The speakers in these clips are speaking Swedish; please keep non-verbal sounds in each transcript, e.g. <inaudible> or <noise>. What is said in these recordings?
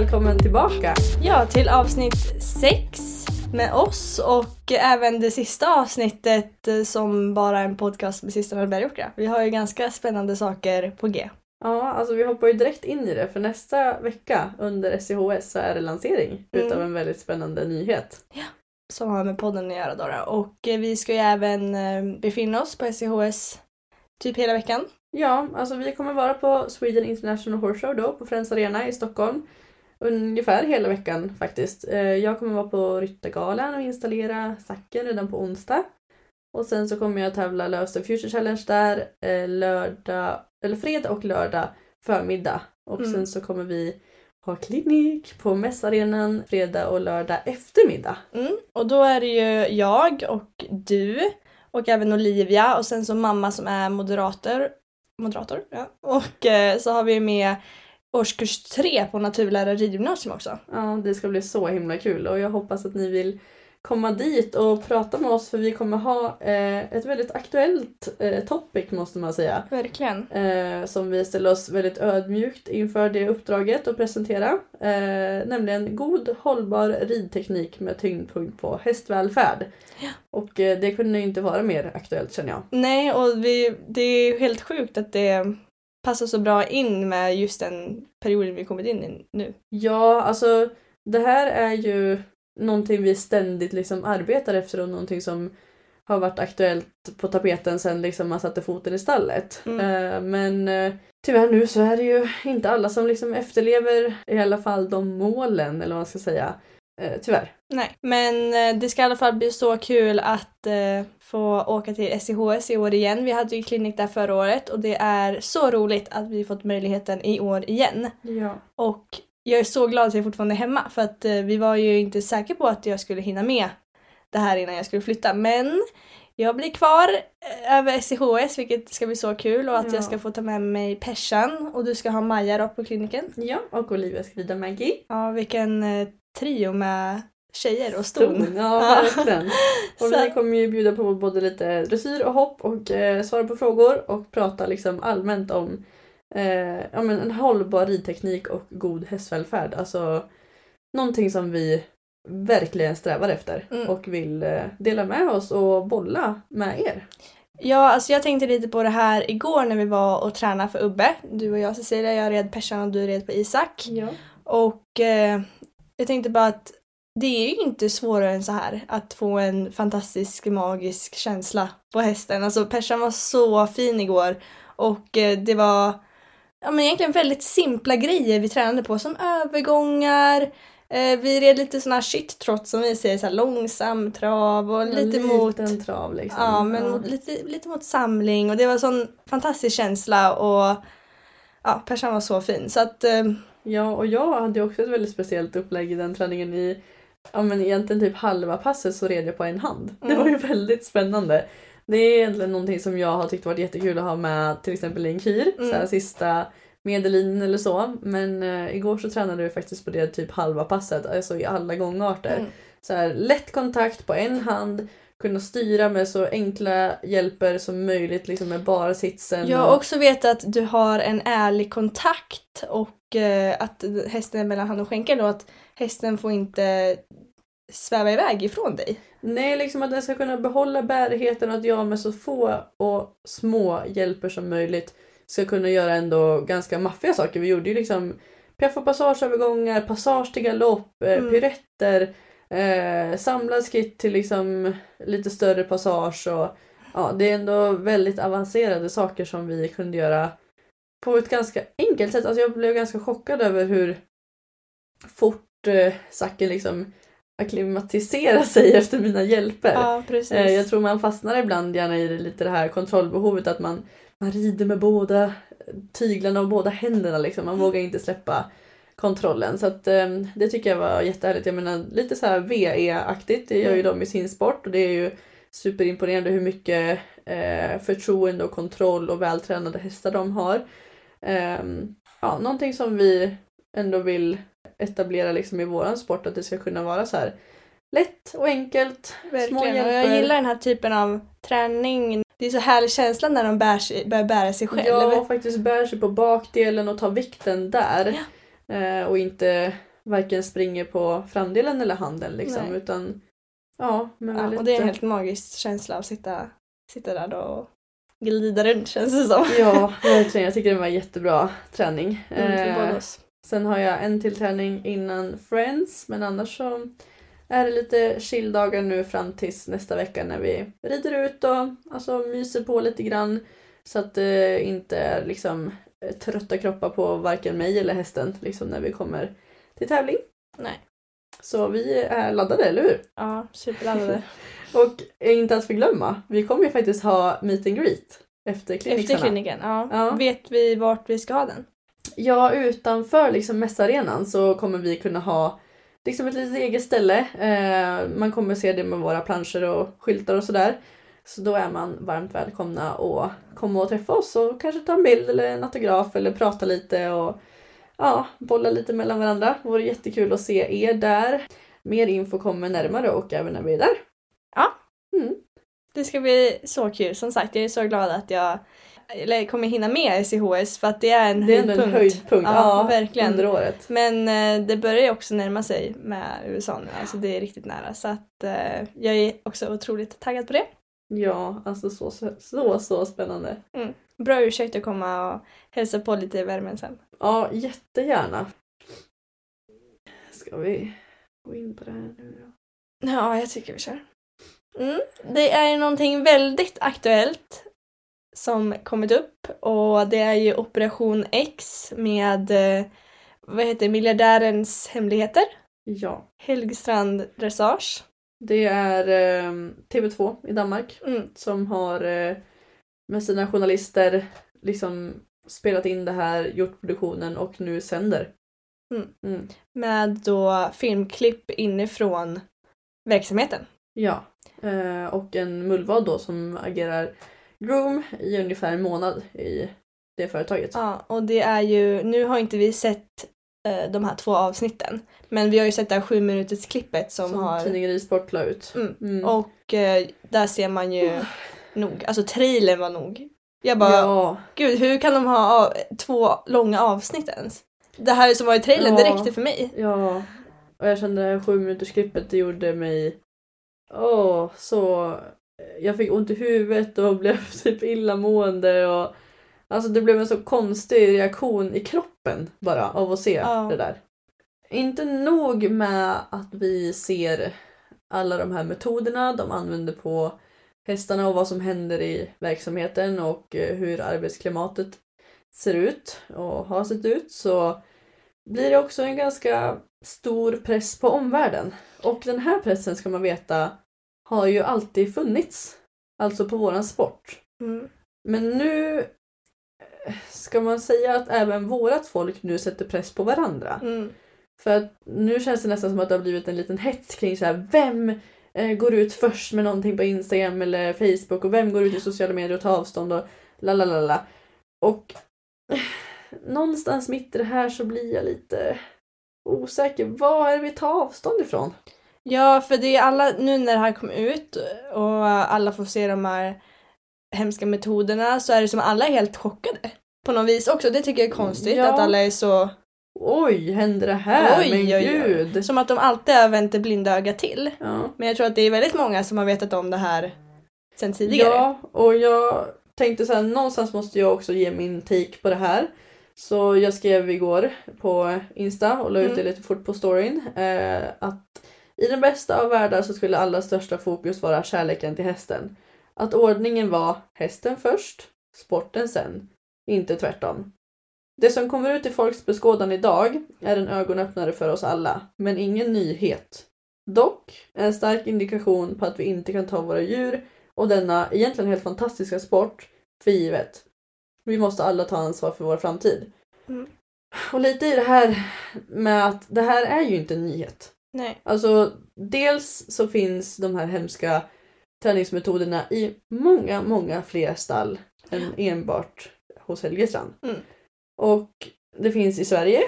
Välkommen tillbaka. Ja, till avsnitt 6 med oss och även det sista avsnittet som bara är en podcast med Systrarna Bergåkra. Vi har ju ganska spännande saker på G. Ja, alltså vi hoppar ju direkt in i det för nästa vecka under SCHS så är det lansering Mm. utav en väldigt spännande nyhet. som har med podden att göra då. Och eh, vi ska ju även eh, befinna oss på SCHS typ hela veckan. Ja, alltså vi kommer vara på Sweden International Horse Show då på Friends Arena i Stockholm. Ungefär hela veckan faktiskt. Eh, Jag kommer vara på Ryttargalan och installera sacken redan på onsdag. Och sen så kommer jag tävla lös the Future Challenge där eh, lördag, eller fredag och lördag förmiddag. Och Mm. sen så kommer vi ha klinik på mässarenan fredag och lördag eftermiddag. Mm. Och då är det ju jag och du och även Olivia och sen så mamma som är moderator. Moderator, ja. Och eh, så har vi med årskurs 3 på naturlärar ridgymnasium också. Ja, det ska bli så himla kul och jag hoppas att ni vill komma dit och prata med oss för vi kommer ha eh, ett väldigt aktuellt eh, topic måste man säga. Verkligen. Eh, som vi ställer oss väldigt ödmjukt inför det uppdraget att presentera. Eh, nämligen god hållbar ridteknik med tyngdpunkt på hästvälfärd. Ja. Och eh, det kunde ju inte vara mer aktuellt känner jag. Nej, och vi, det är ju helt sjukt att det passar så bra in med just den perioden vi kommit in i nu. Ja, alltså det här är ju någonting vi ständigt liksom arbetar efter och någonting som har varit aktuellt på tapeten sen liksom man satte foten i stallet. Mm. Eh, men eh, tyvärr nu så är det ju inte alla som liksom efterlever i alla fall de målen eller vad man ska säga. Eh, tyvärr. Nej, men eh, det ska i alla fall bli så kul att eh, få åka till SCHS i år igen. Vi hade ju klinik där förra året och det är så roligt att vi fått möjligheten i år igen. Ja. Och jag är så glad att jag fortfarande är hemma för att eh, vi var ju inte säkra på att jag skulle hinna med det här innan jag skulle flytta. Men jag blir kvar eh, över SCHS vilket ska bli så kul och att Ja. jag ska få ta med mig Persan och du ska ha Maja då på kliniken. ja, och Olivia ska rida Maggie. Ja, vilken eh, trio med tjejer och ston. Ston. Ja, verkligen. <laughs> Och vi kommer ju bjuda på både lite dressyr och hopp och eh, svara på frågor och prata liksom allmänt om eh, ja, men en hållbar ridteknik och god hästvälfärd. Alltså någonting som vi verkligen strävar efter Mm. och vill eh, dela med oss och bolla med er. Ja, alltså jag tänkte lite på det här igår när vi var och tränade för Ubbe. Du och jag Cecilia, jag red Persan och du red på Isak. Ja. Och eh, jag tänkte bara att det är ju inte svårare än så här att få en fantastisk magisk känsla på hästen. Alltså Persan var så fin igår och eh, det var ja, men egentligen väldigt simpla grejer vi tränade på som övergångar. Eh, vi red lite sån här shit trot som vi säger, så här långsam trav och lite mot En trav liksom. Ja, men mot, lite, lite mot samling och det var sån fantastisk känsla och ja, Persan var så fin så att eh, Ja, och jag hade också ett väldigt speciellt upplägg i den träningen i ja men egentligen typ halva passet så red jag på en hand. Det Mm. var ju väldigt spännande. Det är egentligen någonting som jag har tyckt varit jättekul att ha med till exempel i en kyr, Mm. så här, sista medellinjen eller så. Men eh, igår så tränade vi faktiskt på det typ halva passet, alltså i alla gångarter. Mm. Så här, lätt kontakt på en hand, kunna styra med så enkla hjälper som möjligt liksom med bara sitsen. Jag har och- också vet att du har en ärlig kontakt och eh, att hästen är mellan hand och skänkel och att hästen får inte sväva iväg ifrån dig. Nej, liksom att den ska kunna behålla bärigheten och att jag med så få och små hjälper som möjligt ska kunna göra ändå ganska maffiga saker. Vi gjorde ju liksom piaff och passageövergångar, passage till galopp, eh, Mm. piruetter, eh, samlad skritt till liksom lite större passage och ja, det är ändå väldigt avancerade saker som vi kunde göra på ett ganska enkelt sätt. Alltså jag blev ganska chockad över hur fort eh, Zacken liksom akklimatisera sig <laughs> efter mina hjälper. Ja, precis. Eh, Jag tror man fastnar ibland gärna i det, lite det här kontrollbehovet att man, man rider med båda tyglarna och båda händerna liksom. Man vågar inte släppa kontrollen. Så att, eh, det tycker jag var jättehärligt. Jag menar lite så här VE-aktigt, det gör ju de i sin sport och det är ju superimponerande hur mycket eh, förtroende och kontroll och vältränade hästar de har. Ehm, ja, någonting som vi ändå vill etablera liksom i våran sport att det ska kunna vara så här lätt och enkelt. Små Verkligen. Och hjälper. jag gillar den här typen av träning. Det är så härlig känsla när de bär sig, börjar bära sig själv. Ja, faktiskt bär sig på bakdelen och tar vikten där. Eh, och inte varken springer på framdelen eller handen liksom. Nej. Utan ja, men Ja, och det är en helt magisk känsla att sitta, sitta där då och glida runt känns det som. Ja, verkligen. Jag tycker det var jättebra träning. Mm, Eh. Sen har jag en till träning innan Friends men annars så är det lite chilldagar nu fram tills nästa vecka när vi rider ut och alltså, myser på lite grann så att det inte är liksom eh, trötta kroppar på varken mig eller hästen liksom när vi kommer till tävling. Nej. Så vi är laddade, eller hur? Ja, superladdade. <laughs> Och inte att förglömma, vi kommer ju faktiskt ha meet and greet efter klinikerna. Efter kliniken, ja. Ja. Vet vi vart vi ska ha den? Ja, utanför liksom mässarenan så kommer vi kunna ha liksom ett litet eget ställe. Eh, man kommer se det med våra planscher och skyltar och sådär. Så då är man varmt välkomna att komma och träffa oss och kanske ta en bild eller en autograf eller prata lite och ja, bolla lite mellan varandra. Det vore jättekul att se er där. Mer info kommer närmare och även när vi är där. Det ska bli så kul. Som sagt, jag är så glad att jag eller, kommer hinna med SIHS för att det är en Det är höjdpunkt. en höjdpunkt Ja, ja, verkligen. under året. Men eh, det börjar ju också närma sig med USA nu. Alltså det är riktigt nära. Så att eh, jag är också otroligt taggad på det. Ja, alltså så, så, så, så spännande. Bra ursäkt att komma och hälsa på lite i värmen sen. Ja, jättegärna. Ska vi gå in på det här nu då? Ja, jag tycker vi kör. Mm. Det är någonting väldigt aktuellt som kommit upp och det är ju Operation X med eh, vad heter miljardärens hemligheter. Ja, Helgstrand Dressage. det är eh, TV2 i Danmark Mm. som har eh, med sina journalister liksom spelat in det här, gjort produktionen och nu sänder. Mm. Mm. Med då filmklipp inifrån verksamheten. Ja, eh, och en mullvad då som agerar groom i ungefär en månad i det företaget. Ja, och det är ju, nu har inte vi sett eh, de här två avsnitten. Men vi har ju sett det här sju minuters klippet som, som har... tidningen Ridsport la ut. Mm. Mm. Och eh, där ser man ju nog, alltså trailern var nog. Jag bara, ja, gud hur kan de ha av, två långa avsnitt ens? Det här som var i trailern, det Ja. räckte för mig. Ja, och jag kände det här sju minuters klippet det gjorde mig Åh, så jag fick ont i huvudet och <laughs> blev typ illamående och alltså det blev en så konstig reaktion i kroppen bara av att se Ja. det där. Inte nog med att vi ser alla de här metoderna de använder på hästarna och vad som händer i verksamheten och eh, hur arbetsklimatet ser ut och har sett ut så blir det också en ganska stor press på omvärlden. Och den här pressen ska man veta har ju alltid funnits. Alltså på våran sport. Mm. Men nu ska man säga att även vårat folk nu sätter press på varandra. Mm. För att nu känns det nästan som att det har blivit en liten hets kring så här, vem eh, går ut först med någonting på Instagram eller Facebook och vem går ut i sociala medier och tar avstånd och la la la la. Och eh, någonstans mitt i det här så blir jag lite osäker. Vad är det vi tar avstånd ifrån? Ja, för det är alla, nu när det här kom ut och alla får se de här hemska metoderna så är det som alla är helt chockade. På något vis också. Det tycker jag är konstigt Ja. att alla är så... Oj, händer det här? Oj, Men oj, oj. gud! Som att de alltid har vänt det blinda ögat till. Ja. Men jag tror att det är väldigt många som har vetat om det här sen tidigare. Ja, och jag tänkte så här, någonstans måste jag också ge min take på det här. Så jag skrev igår på Insta och la ut Mm. det lite fort på storyn. Eh, att i den bästa av världar så skulle alla största fokus vara kärleken till hästen. Att ordningen var hästen först, sporten sen. Inte tvärtom. Det som kommer ut i folks beskådan idag är en ögonöppnare för oss alla, men ingen nyhet. Dock en stark indikation på att vi inte kan ta våra djur och denna egentligen helt fantastiska sport för givet. Vi måste alla ta ansvar för vår framtid. Mm. Och lite i det här med att det här är ju inte en nyhet. Nej. Alltså dels så finns de här hemska träningsmetoderna i många, många fler stall än enbart hos Helgestrand. Mm. Och det finns i Sverige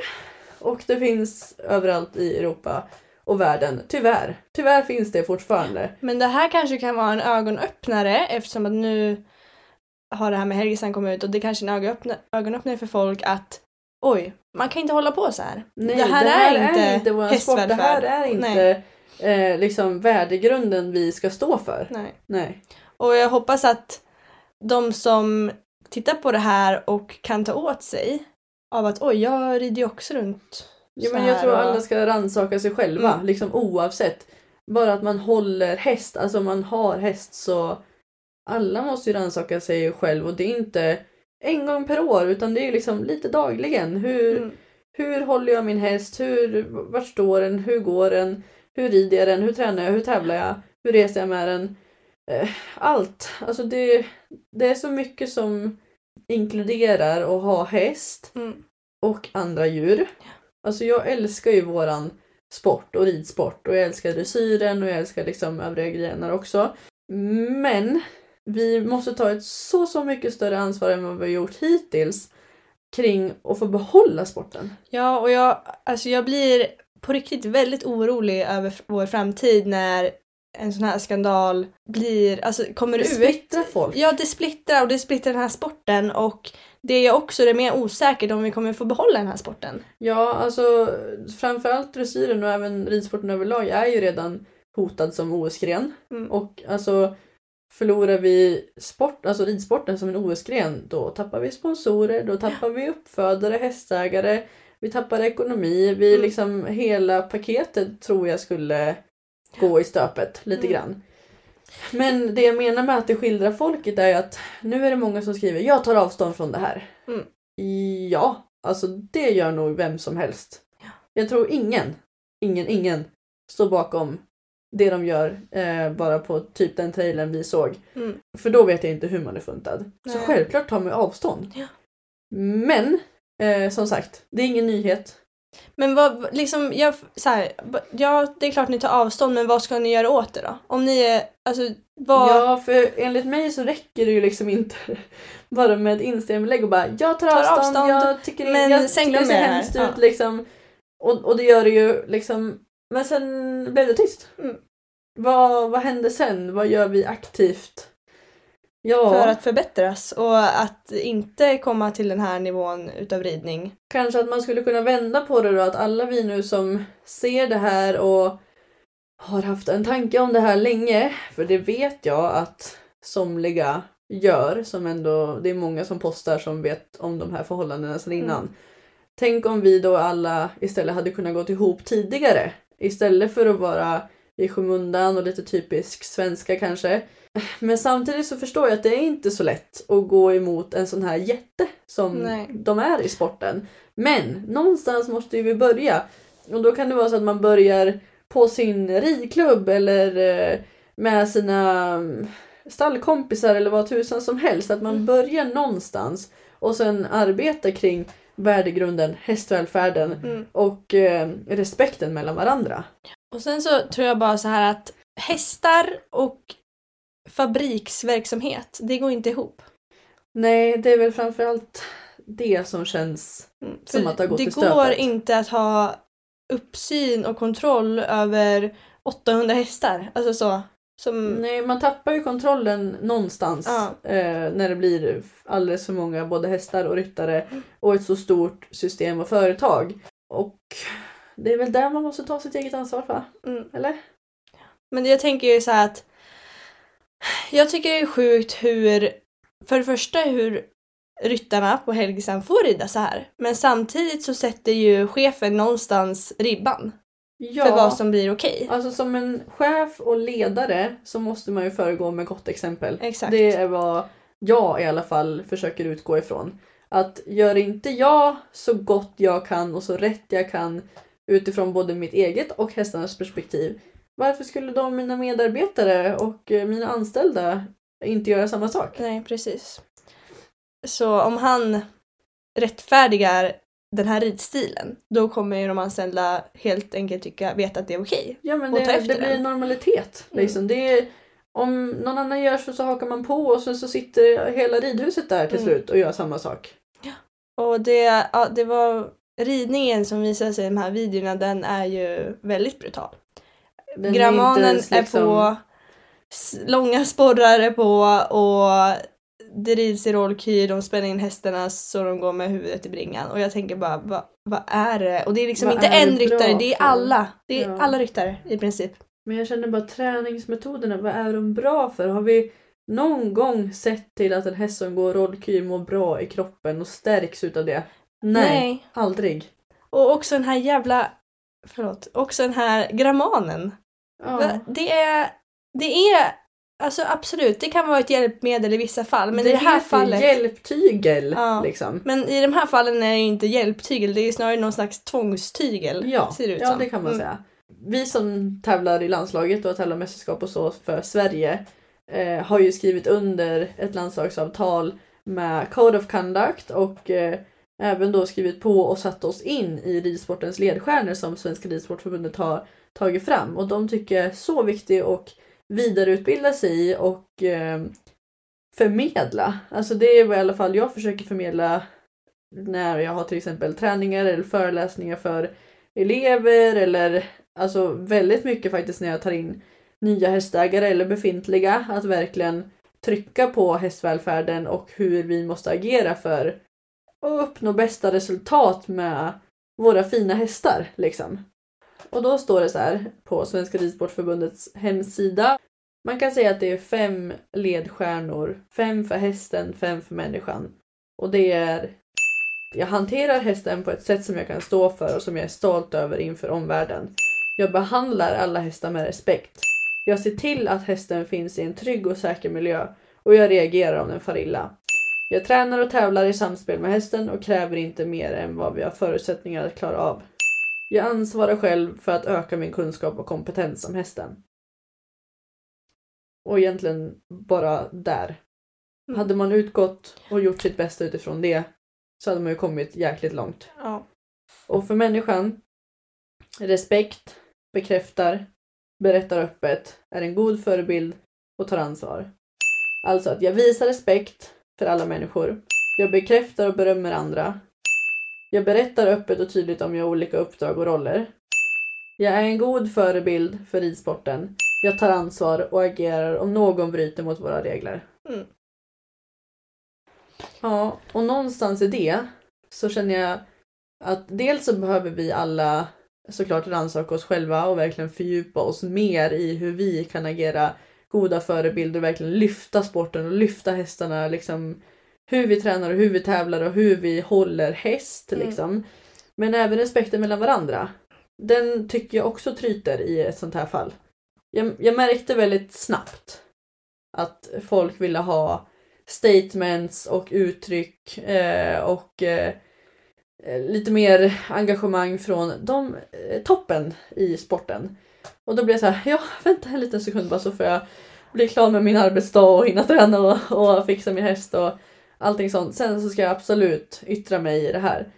och det finns överallt i Europa och världen. Tyvärr. Tyvärr finns det fortfarande. Men det här kanske kan vara en ögonöppnare eftersom att nu har det här med Helgestrand kommit ut och det kanske är en ögonöppna- ögonöppnare för folk att oj, man kan inte hålla på så här. Nej, det här, är inte vår sport. Det här är inte eh, liksom värdegrunden vi ska stå för. Nej. Nej. Och jag hoppas att de som tittar på det här och kan ta åt sig av att oj, jag rider ju också runt Ja, men jag här tror och- alla ska rannsaka sig själva, Mm. liksom oavsett. Bara att man håller häst, alltså man har häst så alla måste ju rannsaka sig själv och det är inte en gång per år utan det är ju liksom lite dagligen. Hur, Mm. hur håller jag min häst? Hur, vart står den? Hur går den? Hur rider jag den? Hur tränar jag? Hur tävlar jag? Hur reser jag med den? Eh, Allt. Alltså det, det är så mycket som inkluderar att ha häst Mm. och andra djur. Alltså jag älskar ju våran sport och ridsport och jag älskar dressyren och jag älskar liksom övriga grenar också. Men vi måste ta ett så, så mycket större ansvar än vad vi har gjort hittills kring att få behålla sporten. Ja, och jag, alltså jag blir på riktigt väldigt orolig över vår framtid när en sån här skandal blir, alltså kommer Det ut. splittrar folk. Ja, det splittrar och det splittrar den här sporten och det är också det mer osäkert om vi kommer få behålla den här sporten. Ja, alltså framförallt dressyren och även ridsporten överlag är ju redan hotad som OS-gren. Mm. Och alltså förlorar vi sport, alltså ridsporten som en OS-gren då tappar vi sponsorer, då tappar vi uppfödare, hästägare, vi tappar ekonomi, vi Mm. liksom hela paketet tror jag skulle gå i stöpet lite Mm. grann. Men det jag menar med att det skildrar folket är att nu är det många som skriver jag tar avstånd från det här. Mm. Ja, alltså det gör nog vem som helst. Jag tror ingen, ingen, ingen står bakom det de gör eh, bara på typ den trailern vi såg. Mm. För då vet jag inte hur man är funtad. Så Nej. självklart tar man avstånd. Ja. Men eh, som sagt, det är ingen nyhet. Men vad, liksom, jag, så här, ja det är klart ni tar avstånd men vad ska ni göra åt det då? Om ni är, alltså vad... Ja, för enligt mig så räcker det ju liksom inte <laughs> bara med ett Instagram-inlägg och bara jag tar, Tar avstånd, avstånd, jag tycker, men jag sen ser jag här. hemskt Ja. ut liksom. Och, och det gör det ju liksom. Men sen blev det tyst. Mm. Vad, vad hände sen? Vad gör vi aktivt? Ja, För att förbättras och att inte komma till den här nivån utav ridning. kanske att man skulle kunna vända på det då att alla vi nu som ser det här och har haft en tanke om det här länge, för det vet jag att somliga gör, som ändå, det är många som postar som vet om de här förhållandena sedan innan. Mm. Tänk om vi då alla istället hade kunnat gå ihop tidigare. Istället för att vara i skymundan och lite typisk svenska kanske. Men samtidigt så förstår jag att det är inte så lätt att gå emot en sån här jätte som Nej. de är i sporten. Men någonstans måste ju vi börja. Och då kan det vara så att man börjar på sin ridklubb eller eh, med sina mm, stallkompisar eller vad tusan som helst. Att man Mm. börjar någonstans och sen arbetar kring värdegrunden, hästvälfärden Mm. och eh, respekten mellan varandra. Och sen så tror jag bara så här att hästar och fabriksverksamhet, det går inte ihop. Nej, det är väl framförallt det som känns Mm. Som För att det har gått det i går stöpet. inte att ha uppsyn och kontroll över 800 hästar. Alltså så. Som, Nej, man tappar ju kontrollen någonstans Ja. eh, när det blir alldeles för många både hästar och ryttare och ett så stort system och företag. Och det är väl där man måste ta sitt eget ansvar va? Mm. Eller? Men jag tänker ju så här att jag tycker det är sjukt hur, för det första hur ryttarna på Helgesand får rida så här. Men samtidigt så sätter ju chefen någonstans ribban Ja, för vad som blir okej. alltså som en chef och ledare så måste man ju föregå med gott exempel. Exakt. Det är vad jag i alla fall försöker utgå ifrån. Att gör inte jag så gott jag kan och så rätt jag kan utifrån både mitt eget och hästarnas perspektiv. Varför skulle då mina medarbetare och eh, mina anställda inte göra samma sak? Nej, precis. Så om han rättfärdigar den här ridstilen, då kommer ju de anställda helt enkelt tycka, veta att det är okej. Ja men det, det blir den. normalitet. Mm. Liksom. Det är, om någon annan gör så så hakar man på och sen så sitter hela ridhuset där till Mm. slut och gör samma sak. Och det, ja, det var ridningen som sig i de här videorna, den är ju väldigt brutal. Den är Grammanen är liksom- på, s- långa sporrar är på och det rids i rollkyr, de spänner in hästarna så de går med huvudet i bringan. Och jag tänker bara, vad, vad är det? Och det är liksom Vad inte är en ryttare, det är alla. Det är Ja. alla ryttare i princip. Men jag känner bara träningsmetoderna, vad är de bra för? Har vi någon gång sett till att en häst som går rollkyr mår bra i kroppen och stärks utav det? Nej, aldrig. Och också den här jävla, förlåt, också den här grammanen. Ja. Va? Det är, det är, alltså absolut, det kan vara ett hjälpmedel i vissa fall. Men det i det här fallet, hjälptygel. Ja. Liksom. men i de här fallen är det inte hjälptygel, det är snarare någon slags tvångstygel. Ja, ser det ut ja som. det kan man Mm. säga. Vi som tävlar i landslaget och tävlar mästerskap och så för Sverige eh, har ju skrivit under ett landslagsavtal med Code of Conduct och eh, även då skrivit på och satt oss in i ridsportens ledstjärnor som Svenska Ridsportförbundet har tagit fram och de tycker är så viktigt att vidareutbilda sig i och eh, förmedla. Alltså det är vad i alla fall jag försöker förmedla när jag har till exempel träningar eller föreläsningar för elever eller alltså väldigt mycket faktiskt när jag tar in nya hästägare eller befintliga att verkligen trycka på hästvälfärden och hur vi måste agera för att uppnå bästa resultat med våra fina hästar liksom. Och då står det så här på Svenska Ridsportförbundets hemsida. Man kan säga att det är fem ledstjärnor. Fem för hästen, fem för människan. Och det är jag hanterar hästen på ett sätt som jag kan stå för och som jag är stolt över inför omvärlden. Jag behandlar alla hästar med respekt. Jag ser till att hästen finns i en trygg och säker miljö och jag reagerar om den far illa. Jag tränar och tävlar i samspel med hästen och kräver inte mer än vad vi har förutsättningar att klara av. Jag ansvarar själv för att öka min kunskap och kompetens om hästen. Och egentligen bara där. Mm. Hade man utgått och gjort sitt bästa utifrån det så hade man ju kommit jäkligt långt. Ja. Och för människan, respekt, bekräftar, berättar öppet, är en god förebild och tar ansvar. Alltså att jag visar respekt för alla människor. Jag bekräftar och berömmer andra. Jag berättar öppet och tydligt om har olika uppdrag och roller. Jag är en god förebild för ridsporten. Jag tar ansvar och agerar om någon bryter mot våra regler. Mm. Ja, och någonstans i det så känner jag att dels så behöver vi alla såklart rannsaka oss själva och verkligen fördjupa oss mer i hur vi kan agera goda förebilder och verkligen lyfta sporten och lyfta hästarna. Liksom, hur vi tränar och hur vi tävlar och hur vi håller häst. Mm. Liksom. Men även respekten mellan varandra. Den tycker jag också tryter i ett sånt här fall. Jag, jag märkte väldigt snabbt att folk ville ha statements och uttryck eh, och eh, eh, lite mer engagemang från de, eh, toppen i sporten. Och då blev jag så här, ja vänta en liten sekund bara så får jag bli klar med min arbetsdag och hinna träna och, och fixa min häst och allting sånt. Sen så ska jag absolut yttra mig i det här.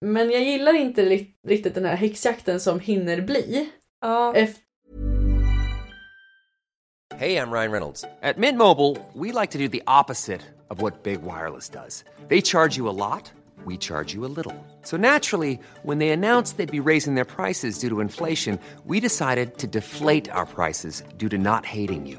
Men jag gillar inte ri- riktigt den här häxjakten som hinner bli. Ja. Efter Hey, I'm Ryan Reynolds. At Mint Mobile, we like to do the opposite of what Big Wireless does. They charge you a lot, we charge you a little. So naturally, when they announced they'd be raising their prices due to inflation, we decided to deflate our prices due to not hating you.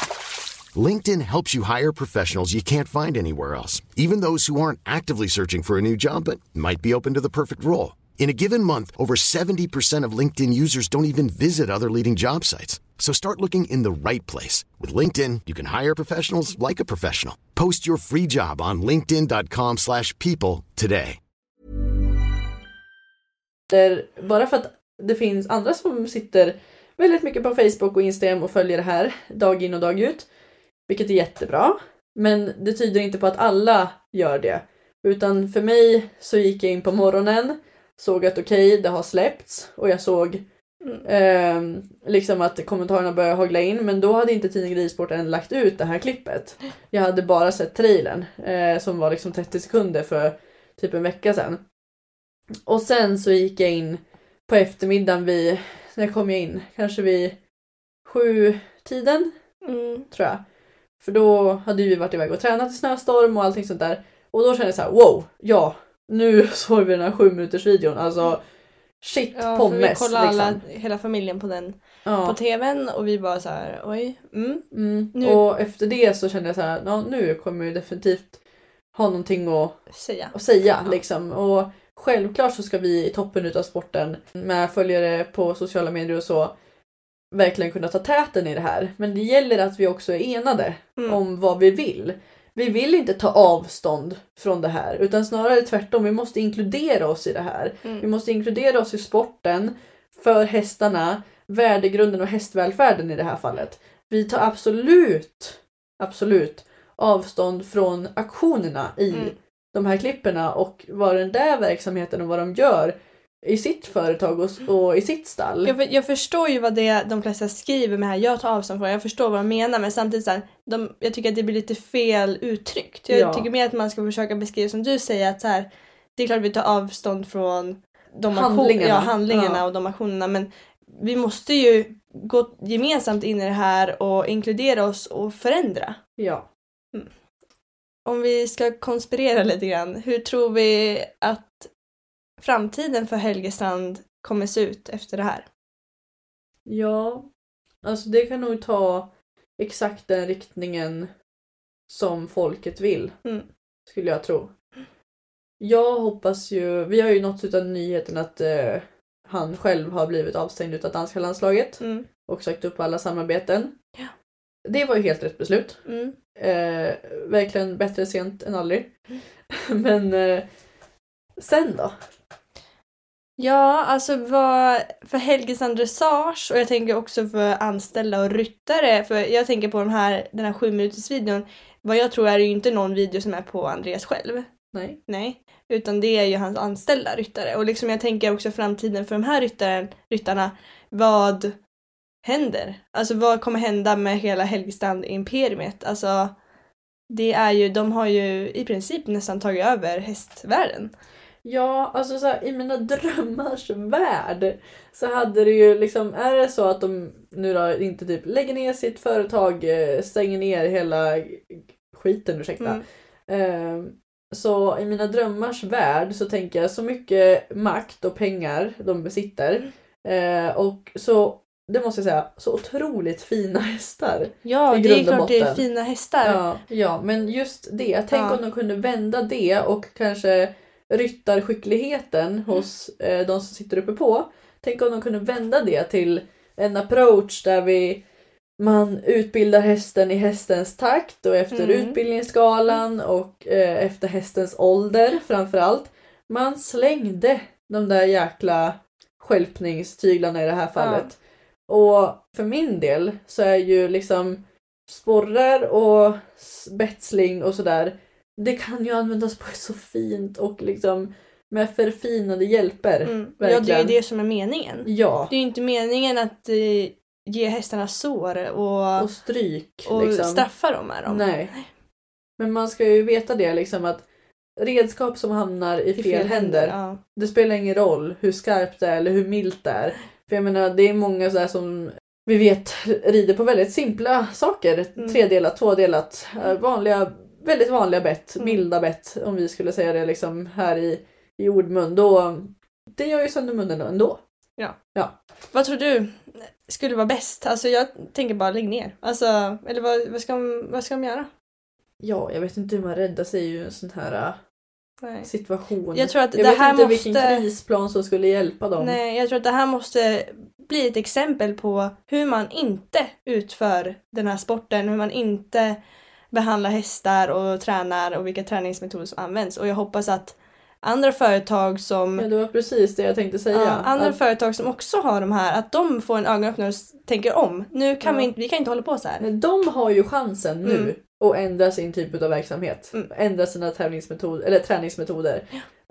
LinkedIn helps you hire professionals you can't find anywhere else, even those who aren't actively searching for a new job but might be open to the perfect role. In a given month, over 70% of LinkedIn users don't even visit other leading job sites. So start looking in the right place. With LinkedIn, you can hire professionals like a professional. Post your free job on linkedin.com slash people today. bara för att det finns andra som sitter väldigt mycket på Facebook och Instagram och följer det här dag in och dag ut. Vilket är jättebra. Men det tyder inte på att alla gör det. Utan för mig så gick jag in på morgonen, såg att okej, det har släppts och jag såg eh, liksom att kommentarerna började hagla in men då hade inte tidningen Ridsport än lagt ut det här klippet. Jag hade bara sett trailern eh, som var liksom 30 sekunder för typ en vecka sedan. Och sen så gick jag in på eftermiddagen vid, när kom jag in? Kanske vid sju tiden Mm. tror jag. För då hade vi varit iväg och tränat i snöstorm och allting sånt där. Och då kände jag så här: wow, ja, nu <laughs> såg vi den här sju minuters videon. Alltså shit Ja, för vi pommes. kollade alla, liksom. hela familjen på den Ja. på tvn och vi bara så här, oj, mm. Mm. Nu- Och efter det så kände jag så här, ja, nu kommer jag definitivt ha någonting att, säga. att säga. Ja. Liksom. Och självklart så ska vi i toppen utav sporten med följare på sociala medier och så verkligen kunna ta täten i det här. Men det gäller att vi också är enade Mm. om vad vi vill. Vi vill inte ta avstånd från det här utan snarare tvärtom. Vi måste inkludera oss i det här. Mm. Vi måste inkludera oss i sporten för hästarna, värdegrunden och hästvälfärden i det här fallet. Vi tar absolut, absolut avstånd från aktionerna i Mm. de här klipperna och vad den där verksamheten och vad de gör i sitt företag och, och i sitt stall. Jag, för- jag förstår ju vad det är de flesta skriver med här, jag tar avstånd från jag förstår vad de menar men samtidigt så här, de, jag tycker att det blir lite fel uttryckt. Jag Ja. tycker mer att man ska försöka beskriva som du säger att så här, det är klart vi tar avstånd från de Handlingarna. ja, handlingarna Ja. och de aktionerna men vi måste ju gå gemensamt in i det här och inkludera oss och förändra. Ja. Om vi ska konspirera lite grann, hur tror vi att framtiden för Helgestrand kommer se ut efter det här? Ja, alltså det kan nog ta exakt den riktningen som folket vill. Mm. Skulle jag tro. Jag hoppas ju, vi har ju nåtts av nyheten att eh, han själv har blivit avstängd utav danska landslaget Mm. och sagt upp alla samarbeten. Ja. Det var ju helt rätt beslut. Mm. Eh, verkligen bättre sent än aldrig. <laughs> Men eh, sen då? Ja, alltså vad, för Helgestrand Dressage och jag tänker också för anställda och ryttare, för jag tänker på de här, den här sju minuters videon vad jag tror är det ju inte någon video som är på Andreas själv. Nej. Nej. Utan det är ju hans anställda ryttare. Och liksom jag tänker också framtiden för de här ryttaren, ryttarna. Vad händer? Alltså vad kommer hända med hela Helgestrand-imperiet? Alltså det är ju, de har ju i princip nästan tagit över hästvärlden. Ja, alltså så här, i mina <laughs> drömmars värld så hade det ju liksom, är det så att de nu då inte typ lägger ner sitt företag, eh, stänger ner hela skiten, ursäkta. Mm. Eh, så i mina drömmars värld så tänker jag så mycket makt och pengar de besitter. Eh, och så, det måste jag säga, så otroligt fina hästar. Ja, I det är klart det är fina hästar. Ja, ja, men just det. Tänk Ja. om de kunde vända det och kanske ryttarskickligheten hos eh, de som sitter uppe på. Tänk om de kunde vända det till en approach där vi man utbildar hästen i hästens takt och efter Mm. utbildningsskalan och eh, efter hästens ålder framförallt. Man slängde de där jäkla skälpningstyglarna i det här fallet. Och för min del så är ju liksom sporrar och betsling och sådär, det kan ju användas på ett så fint och liksom med förfinade hjälper. Mm. Ja, det är ju det som är meningen. Ja, Det är ju inte meningen att eh, ge hästarna sår och, och stryk. och liksom. straffa dem med dem. Nej. Men man ska ju veta det liksom att redskap som hamnar i fel, händer, Ja. det spelar ingen roll hur skarpt det är eller hur milt det är. För jag menar det är många så som vi vet rider på väldigt simpla saker. Mm. Tredelat, tvådelat, eh, vanliga, väldigt vanliga bett, Mm. milda bett om vi skulle säga det liksom här i, i ordmun. Då, det gör ju sönder munnen ändå. Vad tror du skulle vara bäst? Alltså jag tänker bara lägg ner. Alltså, eller vad, vad, ska, de, vad ska de göra? Ja, jag vet inte hur man räddar sig i en sån här äh, Nej. situation. Jag tror att jag det vet här inte måste... vilken krisplan som skulle hjälpa dem. Nej, jag tror att det här måste bli ett exempel på hur man inte utför den här sporten, hur man inte behandlar hästar och tränar och vilka träningsmetoder som används. Och jag hoppas att andra företag som Ja, det var precis det jag tänkte säga. Ja, andra Att- företag som också har de här, att de får en ögonöppnare och tänker om. Nu kan Ja. vi, inte, vi kan inte hålla på så här. Men de har ju chansen nu Mm. att ändra sin typ av verksamhet. Mm. Ändra sina tävlingsmetoder, eller träningsmetoder.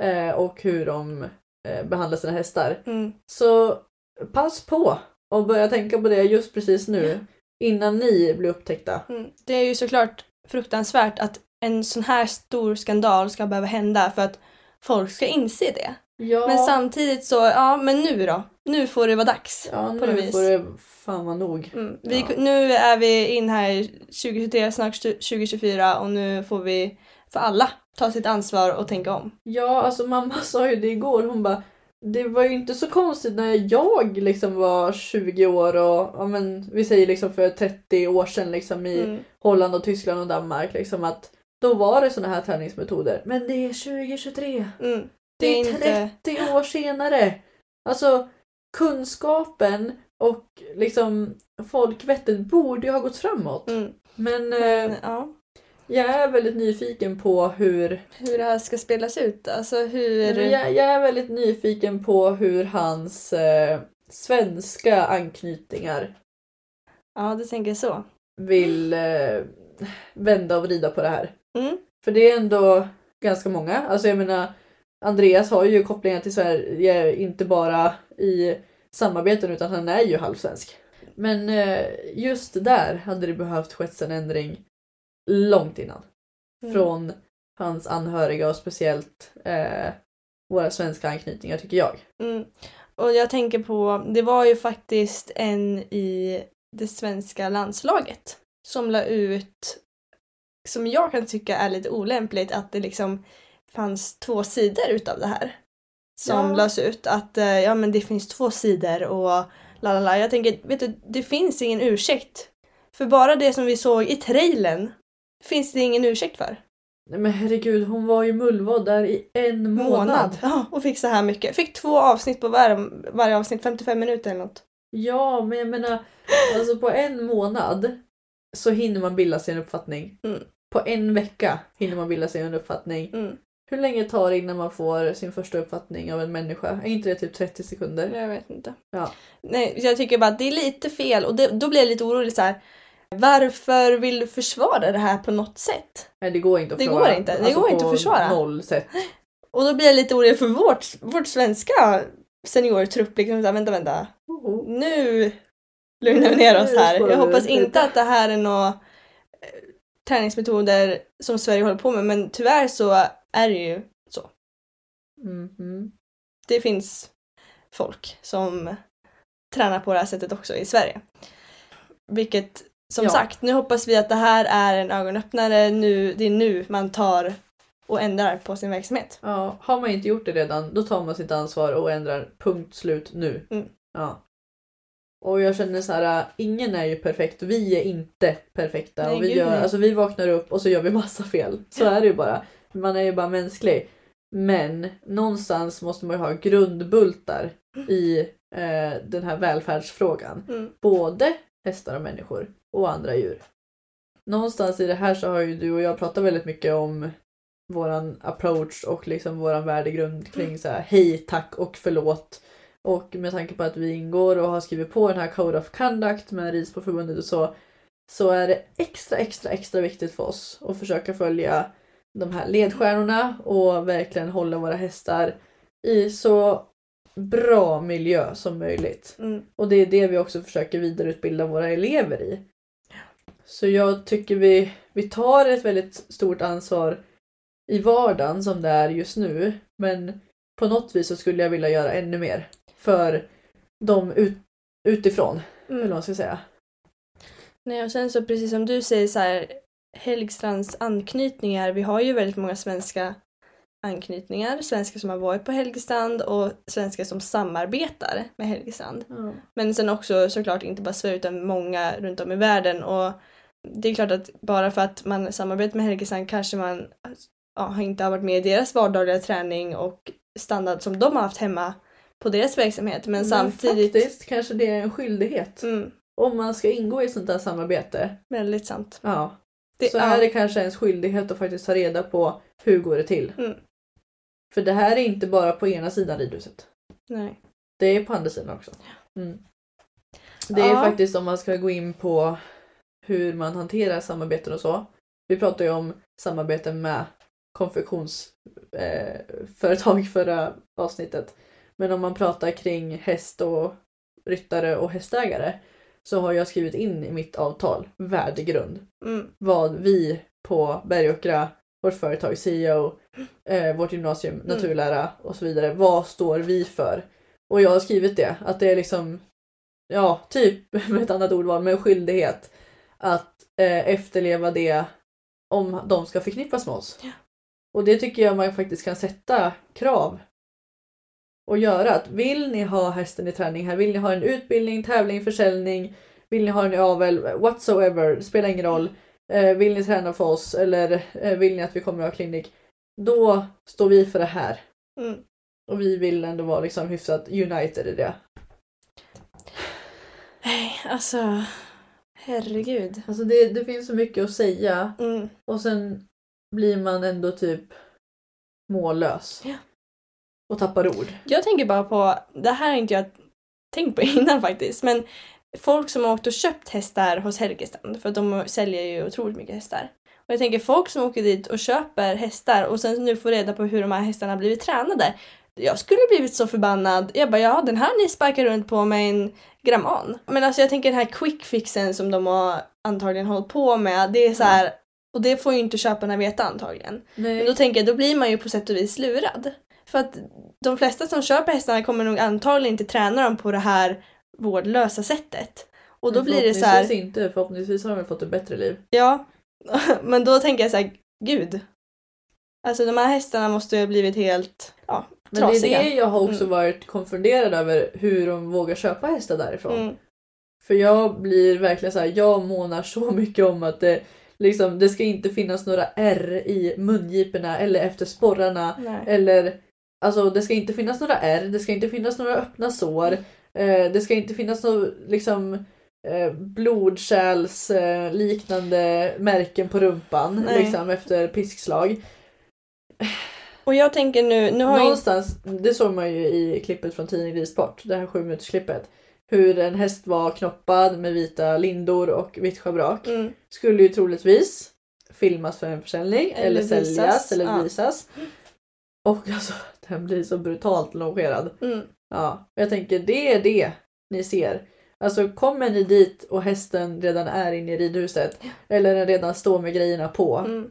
Eh, och hur de eh, behandlar sina hästar. Mm. Så pass på och börja tänka på det just precis nu. Innan ni blir upptäckta. Mm. Det är ju såklart fruktansvärt att en sån här stor skandal ska behöva hända för att folk ska inse det. Ja, Men samtidigt så, ja men nu då? Nu får det vara dags. ja på något nu får det fan vara nog. Mm. Vi, Ja. Nu är vi in här 2023, snart 2024 och nu får vi för alla ta sitt ansvar och tänka om. Ja, alltså mamma <laughs> sa ju det igår. Hon bara det var ju inte så konstigt när jag liksom var 20 år och ja, men, vi säger liksom för 30 år sedan liksom i Mm. Holland och Tyskland och Danmark liksom att då var det såna här träningsmetoder. Men det är 2023. Mm. Det är, inte... 30 år senare. Alltså kunskapen och liksom folkvettet borde ju ha gått framåt. Mm. Men eh, Men, ja. Jag är väldigt nyfiken på hur Hur det här ska spelas ut. Alltså hur... Jag, jag är väldigt nyfiken på hur hans eh, svenska anknytningar Ja, du tänker så. vill eh, vända och vrida på det här. Mm. För det är ändå ganska många. Alltså jag menar Andreas har ju kopplingar till Sverige inte bara i samarbeten utan han är ju halvsvensk. Men eh, just där hade det behövt skett en ändring långt innan. Mm. Från hans anhöriga och speciellt eh, våra svenska anknytningar tycker jag. Mm. Och jag tänker på, det var ju faktiskt en i det svenska landslaget som la ut, som jag kan tycka är lite olämpligt, att det liksom fanns två sidor utav det här. Som Ja. lades ut, att eh, ja men det finns två sidor och la la la. Jag tänker, vet du, det finns ingen ursäkt. För bara det som vi såg i trailern finns det ingen ursäkt för. Nej men herregud, hon var ju mullvad där i en månad. Ja, och fick så här mycket. Fick två avsnitt på var, varje avsnitt, 55 minuter eller något. Ja, men jag menar, alltså på en månad så hinner man bilda sig en uppfattning. Mm. På en vecka hinner man bilda sig en uppfattning. Mm. Hur länge tar det innan man får sin första uppfattning av en människa? Är inte det typ 30 sekunder? Jag vet inte. Ja. Nej, jag tycker bara att det är lite fel och det, då blir jag lite orolig så här. Varför vill du försvara det här på något sätt? Nej, det går inte att Det försvara. går inte. Det går inte att på försvara. noll sätt. Och då blir jag lite orolig för vårt, vårt svenska seniortrupp. Liksom, här, vänta, vänta. Nu lugnar vi ner oss här. Jag hoppas inte att det här är några eh, träningsmetoder som Sverige håller på med men tyvärr så är det ju så. Mhm. Det finns folk som tränar på det här sättet också i Sverige. Vilket som Ja. sagt, nu hoppas vi att det här är en ögonöppnare. Nu, det är nu man tar och ändrar på sin verksamhet. Ja, har man inte gjort det redan, då tar man sitt ansvar och ändrar punkt slut nu. Mm. Ja. Och jag känner så här, äh, ingen är ju perfekt. Vi är inte perfekta. Nej, och vi, gör, alltså, vi vaknar upp och så gör vi massa fel. Så är det ju bara. Man är ju bara mänsklig. Men någonstans måste man ju ha grundbultar i eh, den här välfärdsfrågan. Mm. Både hästar och människor och andra djur. Någonstans i det här så har ju du och jag pratat väldigt mycket om våran approach och liksom våran värdegrund kring så här hej, tack och förlåt. Och med tanke på att vi ingår och har skrivit på den här Code of Conduct med Ridsportförbundet och så. Så är det extra, extra, extra viktigt för oss att försöka följa de här ledstjärnorna och verkligen hålla våra hästar i så bra miljö som möjligt. Mm. Och det är det vi också försöker vidareutbilda våra elever i. Så jag tycker vi, vi tar ett väldigt stort ansvar i vardagen som det är just nu. Men på något vis så skulle jag vilja göra ännu mer för dem ut, utifrån. Eller vad man ska säga. Nej, och sen så precis som du säger så här, Helgstrands anknytningar, vi har ju väldigt många svenska anknytningar, svenskar som har varit på Helgestrand och svenskar som samarbetar med Helgestrand. Men sen också såklart inte bara Sverige utan många runt om i världen och det är klart att bara för att man samarbetar med Helgestrand kanske man ja, har inte har varit med i deras vardagliga träning och standard som de har haft hemma på deras verksamhet men, Men samtidigt faktiskt kanske det är en skyldighet. Mm, Om man ska ingå i sånt där samarbete. väldigt sant. Ja. Det, så ja, är det kanske ens skyldighet att faktiskt ta reda på hur går det till. Mm. För det här är inte bara på ena sidan ridhuset. nej. Det är på andra sidan också. Mm. Det är Ja. faktiskt om man ska gå in på hur man hanterar samarbeten och så. Vi pratade ju om samarbeten med konfektionsföretag eh, förra avsnittet. Men om man pratar kring häst och ryttare och hästägare så har jag skrivit in i mitt avtal värdegrund Mm, vad vi på Bergåkra, vårt företag CEO, eh, vårt gymnasium naturlära och så vidare, vad står vi för? Och jag har skrivit det, att det är liksom, ja, typ med <laughs> ett annat ordval, men skyldighet att eh, efterleva det om de ska förknippas med oss. Ja. Och det tycker jag man faktiskt kan sätta krav och göra. Att vill ni ha hästen i träning här, vill ni ha en utbildning, tävling, försäljning, vill ni ha en avel, whatsoever, spelar ingen roll. Eh, vill ni träna för oss eller eh, vill ni att vi kommer att ha klinik? Då står vi för det här. mm. Och vi vill ändå vara liksom hyfsat united i det. Nej, alltså herregud. Alltså det, det finns så mycket att säga Mm. och sen blir man ändå typ mållös. Ja. Och tappar ord. Jag tänker bara på, det här har inte jag tänkt på <laughs> innan faktiskt, men folk som har åkt och köpt hästar hos Helgestrand, för de säljer ju otroligt mycket hästar. Och jag tänker folk som åker dit och köper hästar och sen nu får reda på hur de här hästarna blivit tränade. Jag skulle blivit så förbannad. Jag bara, ja den här ni sparkar runt på med en gramman. Men alltså jag tänker den här quick fixen som de har antagligen hållit på med, det är så här, och det får ju inte köparna veta antagligen. Men då Nej. tänker jag, då blir man ju på sätt och vis lurad. För att de flesta som köper hästarna kommer nog antagligen inte träna dem på det här vårdlösa sättet. Och då blir det så här, inte, förhoppningsvis har de fått ett bättre liv. ja. <laughs> Men då tänker jag så här, gud. Alltså de här hästarna måste ju ha blivit helt, ja, Men det är det jag har också Mm. varit konfunderad över hur de vågar köpa hästar därifrån. Mm. För jag blir verkligen så här, jag månar så <laughs> mycket om att det, liksom, det ska inte finnas några R i mungiporna eller efter sporrarna. Nej. Eller alltså det ska inte finnas några R, det ska inte finnas några öppna sår. Eh, det ska inte finnas några liksom eh, blodkärls eh, liknande märken på rumpan Nej. liksom efter piskslag. Och jag tänker nu, nu har Någonstans, det såg man ju i klippet från tidningen Ridsport, det här sju minuters klippet. Hur en häst var knoppad med vita lindor och vitt schabrak. mm, Skulle ju troligtvis filmas för en försäljning eller, Eller säljas visas, eller ja. visas. Och alltså <laughs> den blir så brutalt longerad. mm, Ja, jag tänker det är det ni ser. Alltså kommer ni dit och hästen redan är inne i ridhuset eller den redan står med grejerna på. mm.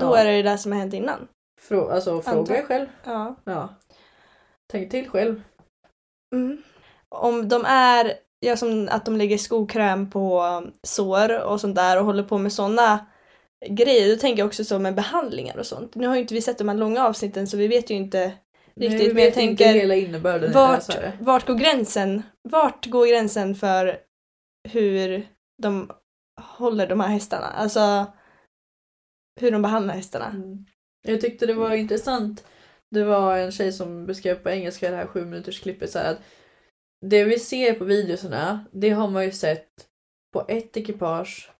Då Ja. är det det där som har hänt innan. Frå- alltså fråga Antar- er själv. Ja. Ja. Tänk till själv. Mm. Om de är, ja, som att de lägger skokräm på sår och sånt där och håller på med såna grejer, då tänker jag också så med behandlingar och sånt. Nu har ju inte vi sett de här långa avsnitten så vi vet ju inte riktigt, vi men jag tänker hela innebörden i vart, det här. vart går gränsen? Vart går gränsen för hur de håller de här hästarna? Alltså hur de behandlar hästarna. Mm. Jag tyckte det var intressant. Det var en tjej som beskrev på engelska det här sju minuters klippet så att det vi ser på videorna, det har man ju sett på ett ekipage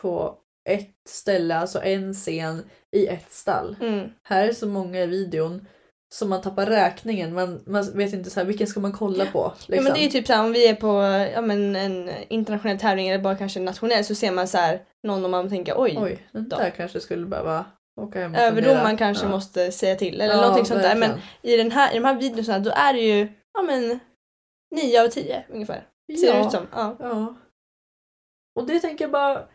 på ett ställe, alltså en scen i ett stall. Mm. Här är så många i videon så man tappar räkningen. Man, man vet inte så här, vilken ska man kolla på. Liksom. Ja men det är typ såhär om vi är på ja, men en internationell tävling eller bara kanske nationell så ser man så här någon och man tänker oj. Oj, den där kanske skulle behöva åka hem och Överdomaren fundera. kanske ja. måste säga till eller Ja, någonting sånt där. Men i, den här, i de här videorna då är det ju ja men 9 av 10 ungefär. Ser ja. det ut som. Ja. Ja. Och det tänker jag bara,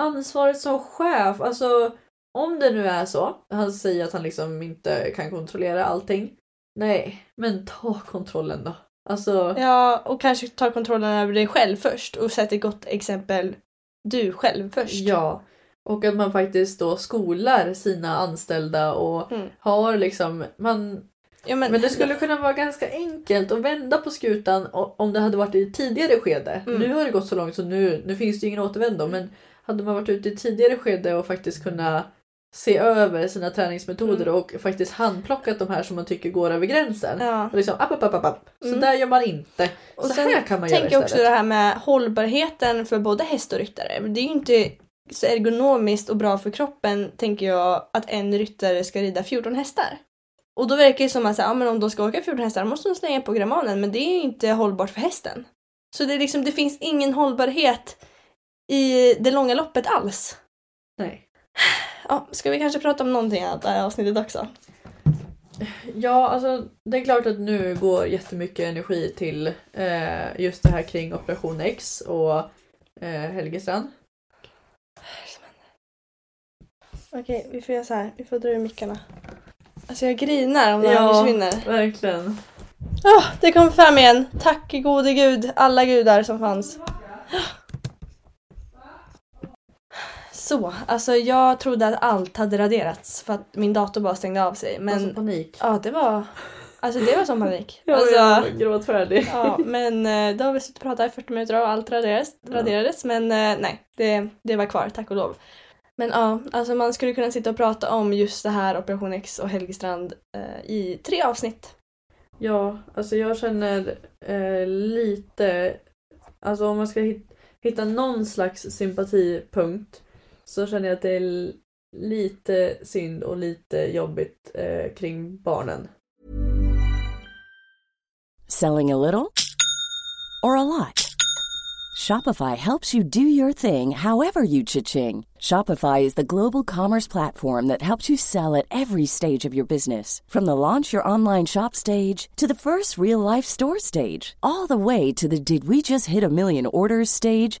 ansvaret som chef, alltså om det nu är så, han säger att han liksom inte kan kontrollera allting. Nej, men ta kontrollen då. Alltså, ja och kanske ta kontrollen över dig själv först och sätta ett gott exempel du själv först. ja. Och att man faktiskt då skolar sina anställda och Mm. har liksom, man Ja, Men det skulle kunna vara ganska enkelt att vända på skutan om det hade varit i ett tidigare skede. Mm. Nu har det gått så långt så nu, nu finns det ingen återvändo men hade man varit ute i ett tidigare skede och faktiskt kunna se över sina träningsmetoder Mm. och faktiskt handplockat de här som man tycker går över gränsen. Ja. Och liksom, app, app, app, app. Så Mm. där gör man inte. Och så här kan man göra tänker jag istället. också det här med hållbarheten för både häst och ryttare. Det är ju inte så ergonomiskt och bra för kroppen, tänker jag, att en ryttare ska rida 14 hästar. Och då verkar det som att här, ja, men om de ska åka 14 hästar måste de slänga på gramanen, men det är inte hållbart för hästen. Så det, är liksom, det finns ingen hållbarhet i det långa loppet alls. Nej. Ja, ska vi kanske prata om någonting annat det här avsnittet också? Ja, alltså det är klart att nu går jättemycket energi till eh, just det här kring Operation X och eh, Helgestrand. Okej, vi får göra så här. Vi får dra ur mickarna. Alltså jag grinar om det här försvinner. verkligen. Ja, det kom fram igen. Tack gode gud, alla gudar som fanns. Så, alltså jag trodde att allt hade raderats för att min dator bara stängde av sig. Men... Men panik. ja, det var... Alltså det var som panik. <laughs> Alltså, jag var gråtfärdig. ja, men eh, då har vi suttit och pratat i 40 minuter och allt raderades. raderades men eh, nej, det, det var kvar, tack och lov. Men ja, alltså man skulle kunna sitta och prata om just det här Operation X och Helgestrand eh, i tre avsnitt. Ja, alltså jag känner eh, lite, alltså om man ska hit, hitta någon slags sympatipunkt så känner jag att det är lite synd och lite jobbigt eh, kring barnen. Selling a little or a lot? Shopify helps you do your thing however you cha-ching. Shopify is the global commerce platform that helps you sell at every stage of your business. From the launch your online shop stage to the first real life store stage, all the way to the did we just hit a million orders stage.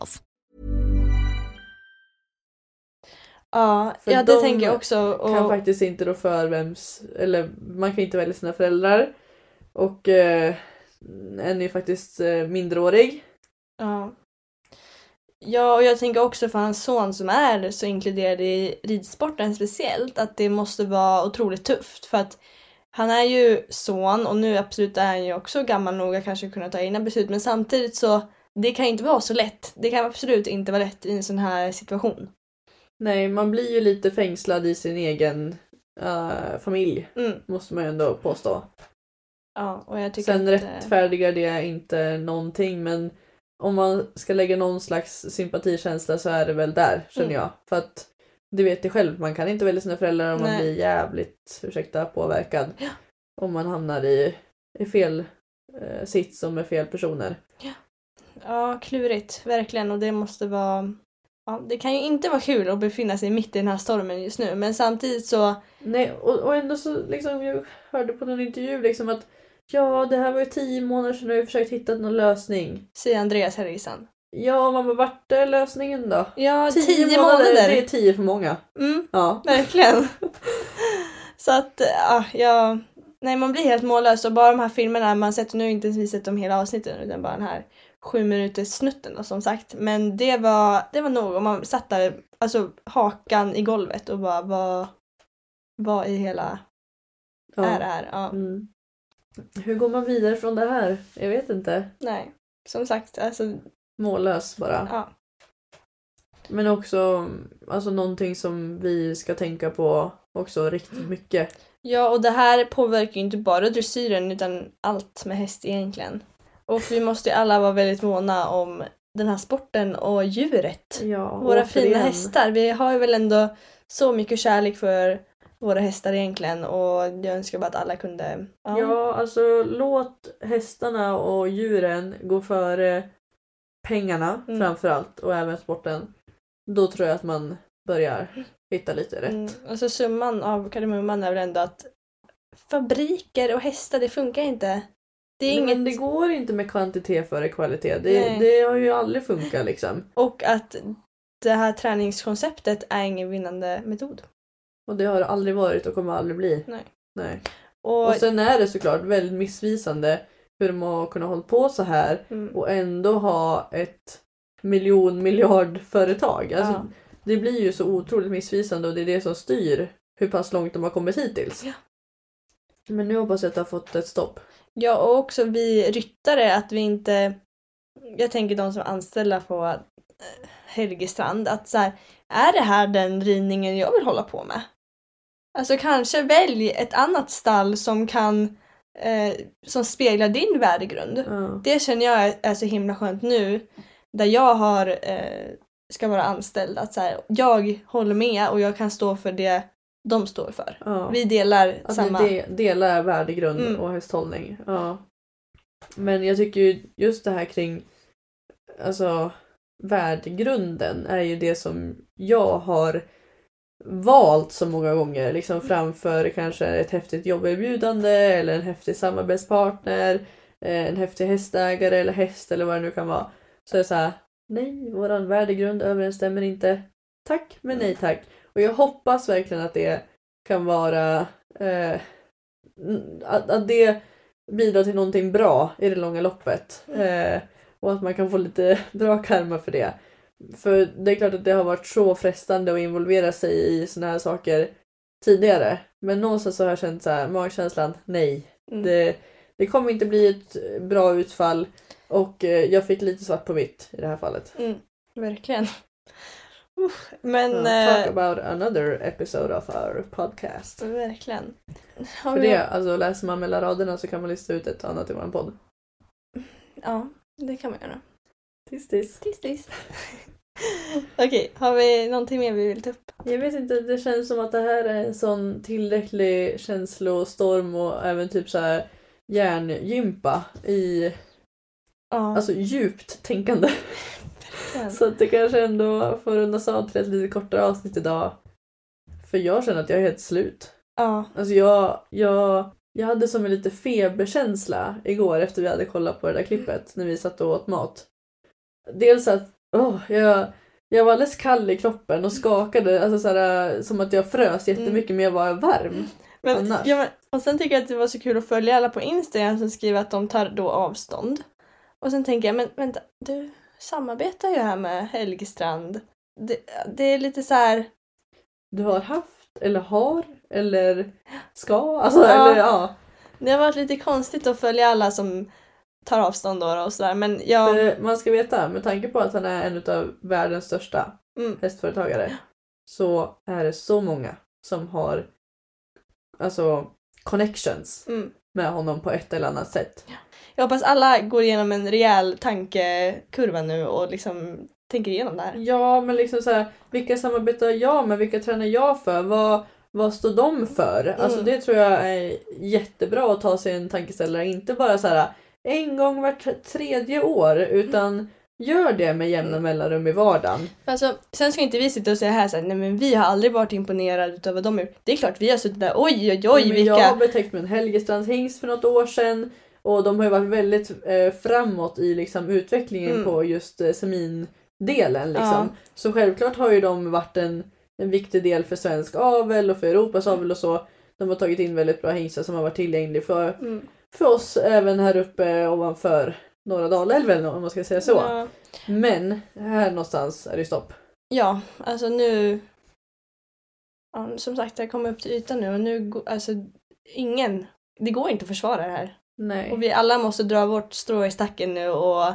Ja, För ja det de tänker jag också. Och, Kan faktiskt inte rå för vems, eller man kan inte välja sina föräldrar. Och eh, en är ju faktiskt eh, mindreårig. Ja. Ja, och jag tänker också för hans son som är så inkluderad i ridsporten speciellt att det måste vara otroligt tufft för att han är ju son och nu absolut är han ju också gammal nog att kanske kunna ta egna beslut men samtidigt så det kan inte vara så lätt. Det kan absolut inte vara lätt i en sån här situation. Nej, man blir ju lite fängslad i sin egen eh, familj. Mm. Måste man ju ändå påstå. Ja, och jag tycker Sen att... eh, rättfärdigar det inte någonting men om man ska lägga någon slags sympatikänsla så är det väl där känner Mm. jag. För att du vet ju själv, man kan inte välja sina föräldrar om man Nej. blir jävligt, ursäkta, påverkad. Ja. Om man hamnar i, i fel eh, sits och med fel personer. Ja, klurigt. Verkligen. Och det måste vara... Ja, det kan ju inte vara kul att befinna sig mitt i den här stormen just nu. Men samtidigt så... Nej, och, och ändå så liksom, jag hörde på någon intervju liksom att ja, det här var ju tio månader sedan och vi försökt hitta någon lösning. Säger Andreas Helgesson. Ja, man bara vart är lösningen då? Ja, tio, månader. Det är tio för många. Mm, Ja. <laughs> verkligen. så att, ja, ja... Nej, man blir helt mållös och bara de här filmerna man sett, nu har jag inte ens sett de hela avsnitten utan bara den här sju minuters snutten som sagt. Men det var, det var nog man satt där, alltså hakan i golvet och bara vad, vad i hela ja. är det här? Ja. Mm. Hur går man vidare från det här? Jag vet inte. Nej, som sagt, alltså Mållös bara. ja. Men också alltså någonting som vi ska tänka på också riktigt mycket. Ja, och det här påverkar ju inte bara dressyren utan allt med häst egentligen. Och vi måste ju alla vara väldigt måna om den här sporten och djuret. Ja, Våra återigen. fina hästar. Vi har ju väl ändå så mycket kärlek för våra hästar egentligen och jag önskar bara att alla kunde... Ja. alltså låt hästarna och djuren gå före pengarna Mm. framförallt och även sporten. Då tror jag att man börjar hitta lite rätt. Mm, alltså summan av kardemumman är väl ändå att fabriker och hästar, det funkar inte. Det är Men inget... det går inte med kvantitet före kvalitet. Det, det har ju aldrig funkat liksom. Och att det här träningskonceptet är ingen vinnande metod. Och det har det aldrig varit och kommer aldrig bli. Nej. Nej. Och, Och sen är det såklart väldigt missvisande hur de har kunnat hålla på så här mm, och ändå ha ett miljon miljard företag. Alltså, ja. Det blir ju så otroligt missvisande och det är det som styr hur pass långt de har kommit hittills. Ja. Men nu hoppas jag att det har fått ett stopp. Ja, och också vi ryttare, att vi inte... Jag tänker de som är anställda på eh, Helgestrand, att så här, är det här den ridningen jag vill hålla på med? Alltså kanske välj ett annat stall som kan eh, som speglar din värdegrund. Ja. Det känner jag är, är så himla skönt nu där jag har eh, ska vara anställd. Att så här, jag håller med och jag kan stå för det de står för. Ja. Vi delar Att samma... ni de, delar värdegrund Mm. och hästhållning. Ja. Men jag tycker ju just det här kring alltså värdegrunden är ju det som jag har valt så många gånger. Liksom framför kanske ett häftigt jobberbjudande eller en häftig samarbetspartner, eh, en häftig hästägare eller häst eller vad det nu kan vara. Så är det så här, nej, våran värdegrund överensstämmer inte. Tack, men nej tack. Och jag hoppas verkligen att det kan vara eh, att, att det bidrar till någonting bra i det långa loppet. Eh, och att man kan få lite <laughs> bra karma för det. För det är klart att det har varit så frestande att involvera sig i såna här saker tidigare. Men någonstans så har jag känt så här, magkänslan, nej. Mm. Det, det kommer inte bli ett bra utfall. Och eh, jag fick lite svart på vitt i det här fallet. Mm, verkligen. Men... Ja, talk eh, about another episode of our podcast. verkligen. Har För vi- det, alltså läser man mellan raderna så kan man lista ut ett annat i vår podd. Ja, det kan man göra. Tills tills. Tills tills. <laughs> Okej, har vi någonting mer vi vill ta upp? Jag vet inte, det känns som att det här är en sån tillräcklig känslostorm och även typ så här hjärngympa i Ja, alltså djupt tänkande. Så att det kanske ändå får rundas av till ett lite kortare avsnitt idag. För jag känner att jag är helt slut. ja. Alltså jag, jag, jag hade som en lite feberkänsla igår efter vi hade kollat på det där klippet när vi satt och åt mat. Dels att åh, jag, jag var alldeles kall i kroppen och skakade alltså såhär, som att jag frös jättemycket men jag var varm. Men, Annars. ja, men, och sen tycker jag att det var så kul att följa alla på Instagram som skriver att de tar då avstånd. Och sen tänker jag, men vänta, du samarbetar ju här med Helgestrand. Det, det är lite så här, Du har haft, eller har, eller ska. Alltså, Ja. eller ja. det har varit lite konstigt att följa alla som tar avstånd då och sådär. Men jag, För man ska veta, med tanke på att han är en av världens största mm, hästföretagare så är det så många som har alltså connections mm. med honom på ett eller annat sätt. Jag hoppas alla går igenom en rejäl tankekurva nu och liksom tänker igenom det här. Ja, men liksom så här, vilka samarbetar jag med? Vilka tränar jag för? Vad, vad står de för? Alltså Mm. det tror jag är jättebra att ta sig en tankeställare. Inte bara så här en gång vart tredje år utan gör det med jämna Mm. mellanrum i vardagen. Alltså, sen ska inte vi sitta och säga här såhär, nej men vi har aldrig varit imponerade utav vad de har gjort. Det är klart vi har suttit där, oj oj oj Men vilka... Jag blev täckt med en Helgestrands hingst för något år sedan och de har ju varit väldigt eh, framåt i liksom, utvecklingen Mm. på just eh, semindelen. Liksom. Ja. Så självklart har ju de varit en, en viktig del för svensk avel och för Europas avel och så. De har tagit in väldigt bra hingstar som har varit tillgängliga för, Mm. för oss även här uppe ovanför Norra Dalälven om man ska säga så. Ja. Men här någonstans är det stopp. Ja, alltså nu... Ja, som sagt, jag kommer upp till ytan nu och nu, alltså ingen... Det går inte att försvara det här. Nej. Och vi alla måste dra vårt strå i stacken nu och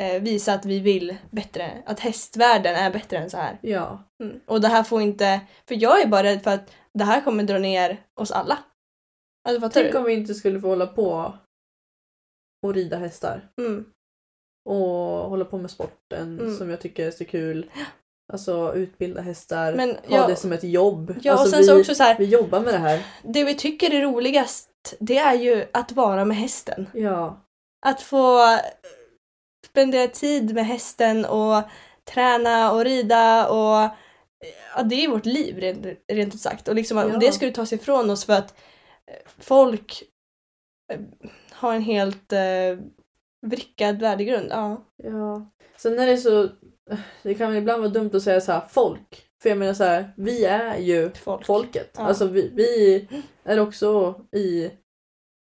eh, visa att vi vill bättre. Att hästvärlden är bättre än så här. Ja. Mm. Och det här får inte... För jag är bara rädd för att det här kommer dra ner oss alla. Alltså fattar Tänk du? om vi inte skulle få hålla på och rida hästar. Mm. och hålla på med sporten Mm. som jag tycker är så kul. Alltså utbilda hästar, Men ha ja- det som ett jobb. Ja, alltså, och sen vi, så också så här, vi jobbar med det här. det vi tycker är roligast det är ju att vara med hästen. Ja. Att få spendera tid med hästen och träna och rida och ja, det är vårt liv rent, rent ut sagt. Och liksom, Ja. om det skulle tas ifrån oss för att folk eh, har en helt eh, vrickad värdegrund. Ja. ja. Sen är det så, det kan väl ibland vara dumt att säga så här folk. För jag menar så här, vi är ju Folk. folket. Ja. Alltså vi, vi är också i,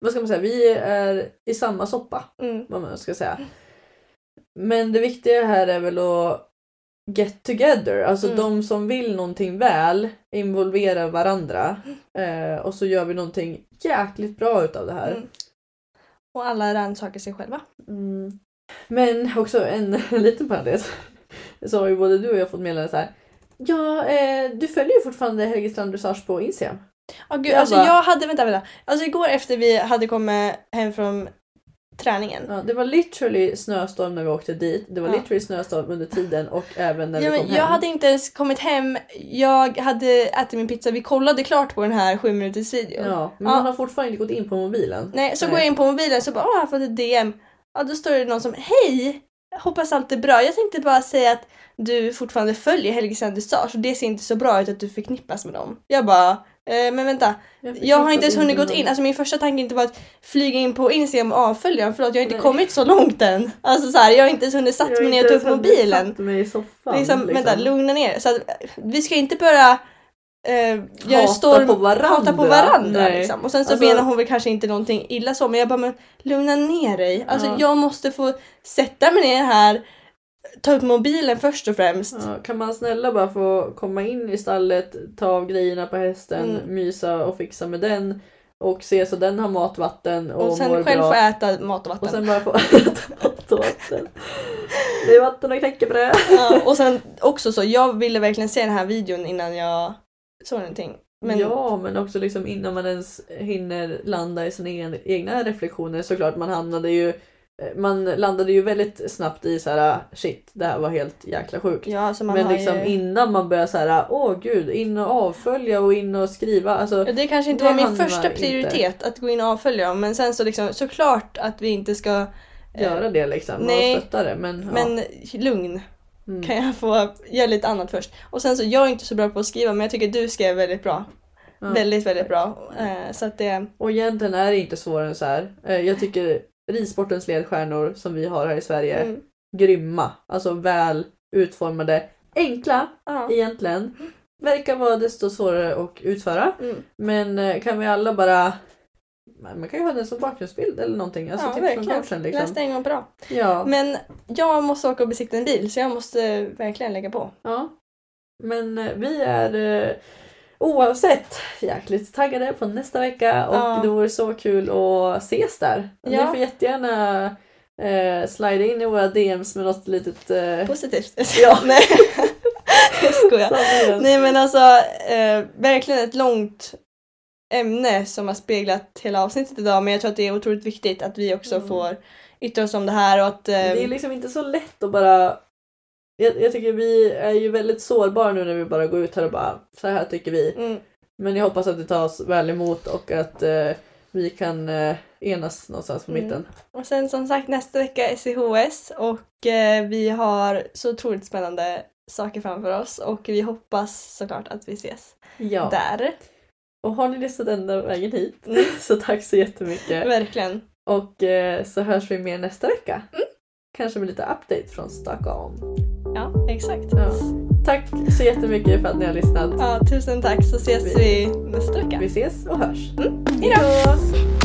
vad ska man säga, vi är i samma soppa. Mm. vad man ska säga. Men det viktiga här är väl att get together. Alltså Mm. de som vill någonting väl involverar varandra. Eh, och så gör vi någonting jäkligt bra utav det här. Mm. Och alla rannsakar sig själva. Mm. Men också en <laughs> liten parentes. Så har ju både du och jag fått meddelande så här. Ja, eh, du följer ju fortfarande Helge Strand Dressage på Instagram. Ja gud, Jag alltså bara- jag hade, vänta vänta. Alltså igår efter vi hade kommit hem från träningen. Ja, det var literally snöstorm när vi åkte dit. Det var Ja. literally snöstorm under tiden och även när Ja, vi kom jag hem. hade inte ens kommit hem, jag hade ätit min pizza, vi kollade klart på den här sju minuters videon. Ja, men Ja. man har fortfarande inte gått in på mobilen. Nej, så går jag in på mobilen så bara åh, jag har fått ett DM. Ja, då står det någon som hej! Hoppas allt är bra. Jag tänkte bara säga att du fortfarande följer Helge Sanders och det ser inte så bra ut att du förknippas med dem. Jag bara, eh, men vänta. Jag har inte ens hunnit gått in. Alltså min första tanke inte var att flyga in på Instagram och avfölja dem. Förlåt, jag har inte Nej. kommit så långt än. Alltså så här, jag har inte ens hunnit satt Jag har mig ner och inte ta upp ens hunnit mobilen. satt mig i soffan. Liksom, Vänta, lugna ner Så att, vi ska inte börja eh, göra Hata storm, på varandra. på varandra liksom. Och sen så Alltså- menar hon väl kanske inte någonting illa så men jag bara men lugna ner dig. Alltså Ja. jag måste få sätta mig ner här, ta upp mobilen först och främst. Ja, kan man snälla bara få komma in i stallet, ta av grejerna på hästen, Mm. mysa och fixa med den och se så den har mat, vatten och, Och sen mår själv bra. få äta mat och vatten. Och sen bara få <laughs> äta mat och vatten. Det är vatten och knäckebröd. ja, och sen också så, jag ville verkligen se den här videon innan jag såg någonting. Men Ja, men också liksom innan man ens hinner landa i sina egna, reflektioner såklart. Man hamnade ju man landade ju väldigt snabbt i så här shit, det här var helt jäkla sjukt. ja, alltså men liksom ju... innan man börjar så här, åh gud, in och avfölja och in och skriva. Alltså, Ja, det kanske inte det var min första inte. prioritet att gå in och avfölja men sen så liksom såklart att vi inte ska eh, göra det liksom nej, och stötta det. Men, Men ja. lugn. Mm. Kan jag få göra lite annat först? Och sen så, jag är inte så bra på att skriva men jag tycker du skrev väldigt bra. Ja. Väldigt, väldigt bra. Eh, så att det... Och egentligen är det inte svårare än så här. Eh, Jag tycker ridsportens ledstjärnor som vi har här i Sverige, Mm. grymma. Alltså väl utformade, enkla Ja. egentligen. Verkar vara desto svårare att utföra. Mm. Men eh, kan vi alla bara man kan ju ha den som bakgrundsbild eller någonting. Alltså ja, tips från verkligen. Läste liksom. en gång bra. Ja. Men jag måste åka och besikta en bil så jag måste verkligen lägga på. ja. Men eh, vi är eh, oavsett jäkligt taggade på nästa vecka och Ja. det vore så kul att ses där. Ni Ja. får jättegärna eh, slida in i våra DMs med något litet... Eh, Positivt. <laughs> Ja. Nej. <laughs> jag skojar. Nej men alltså eh, verkligen ett långt ämne som har speglat hela avsnittet idag men jag tror att det är otroligt viktigt att vi också Mm. får yttra oss om det här och att... eh, Det är liksom inte så lätt att bara... Jag, jag tycker vi är ju väldigt sårbara nu när vi bara går ut här och bara så här tycker vi. mm, Men jag hoppas att det tas väl emot och att eh, vi kan eh, enas någonstans på Mm. mitten. Och sen som sagt nästa vecka är CHS och eh, vi har så otroligt spännande saker framför oss och vi hoppas såklart att vi ses Ja. där. Och har ni lyssnat ända vägen hit Mm. <laughs> så tack så jättemycket. Verkligen. Och eh, så hörs vi mer nästa vecka. Mm. Kanske med lite update från Stockholm. Ja, exakt. Ja. Tack så jättemycket för att ni har lyssnat. Ja, tusen tack så ses vi nästa vecka. Vi ses och hörs. Hejdå!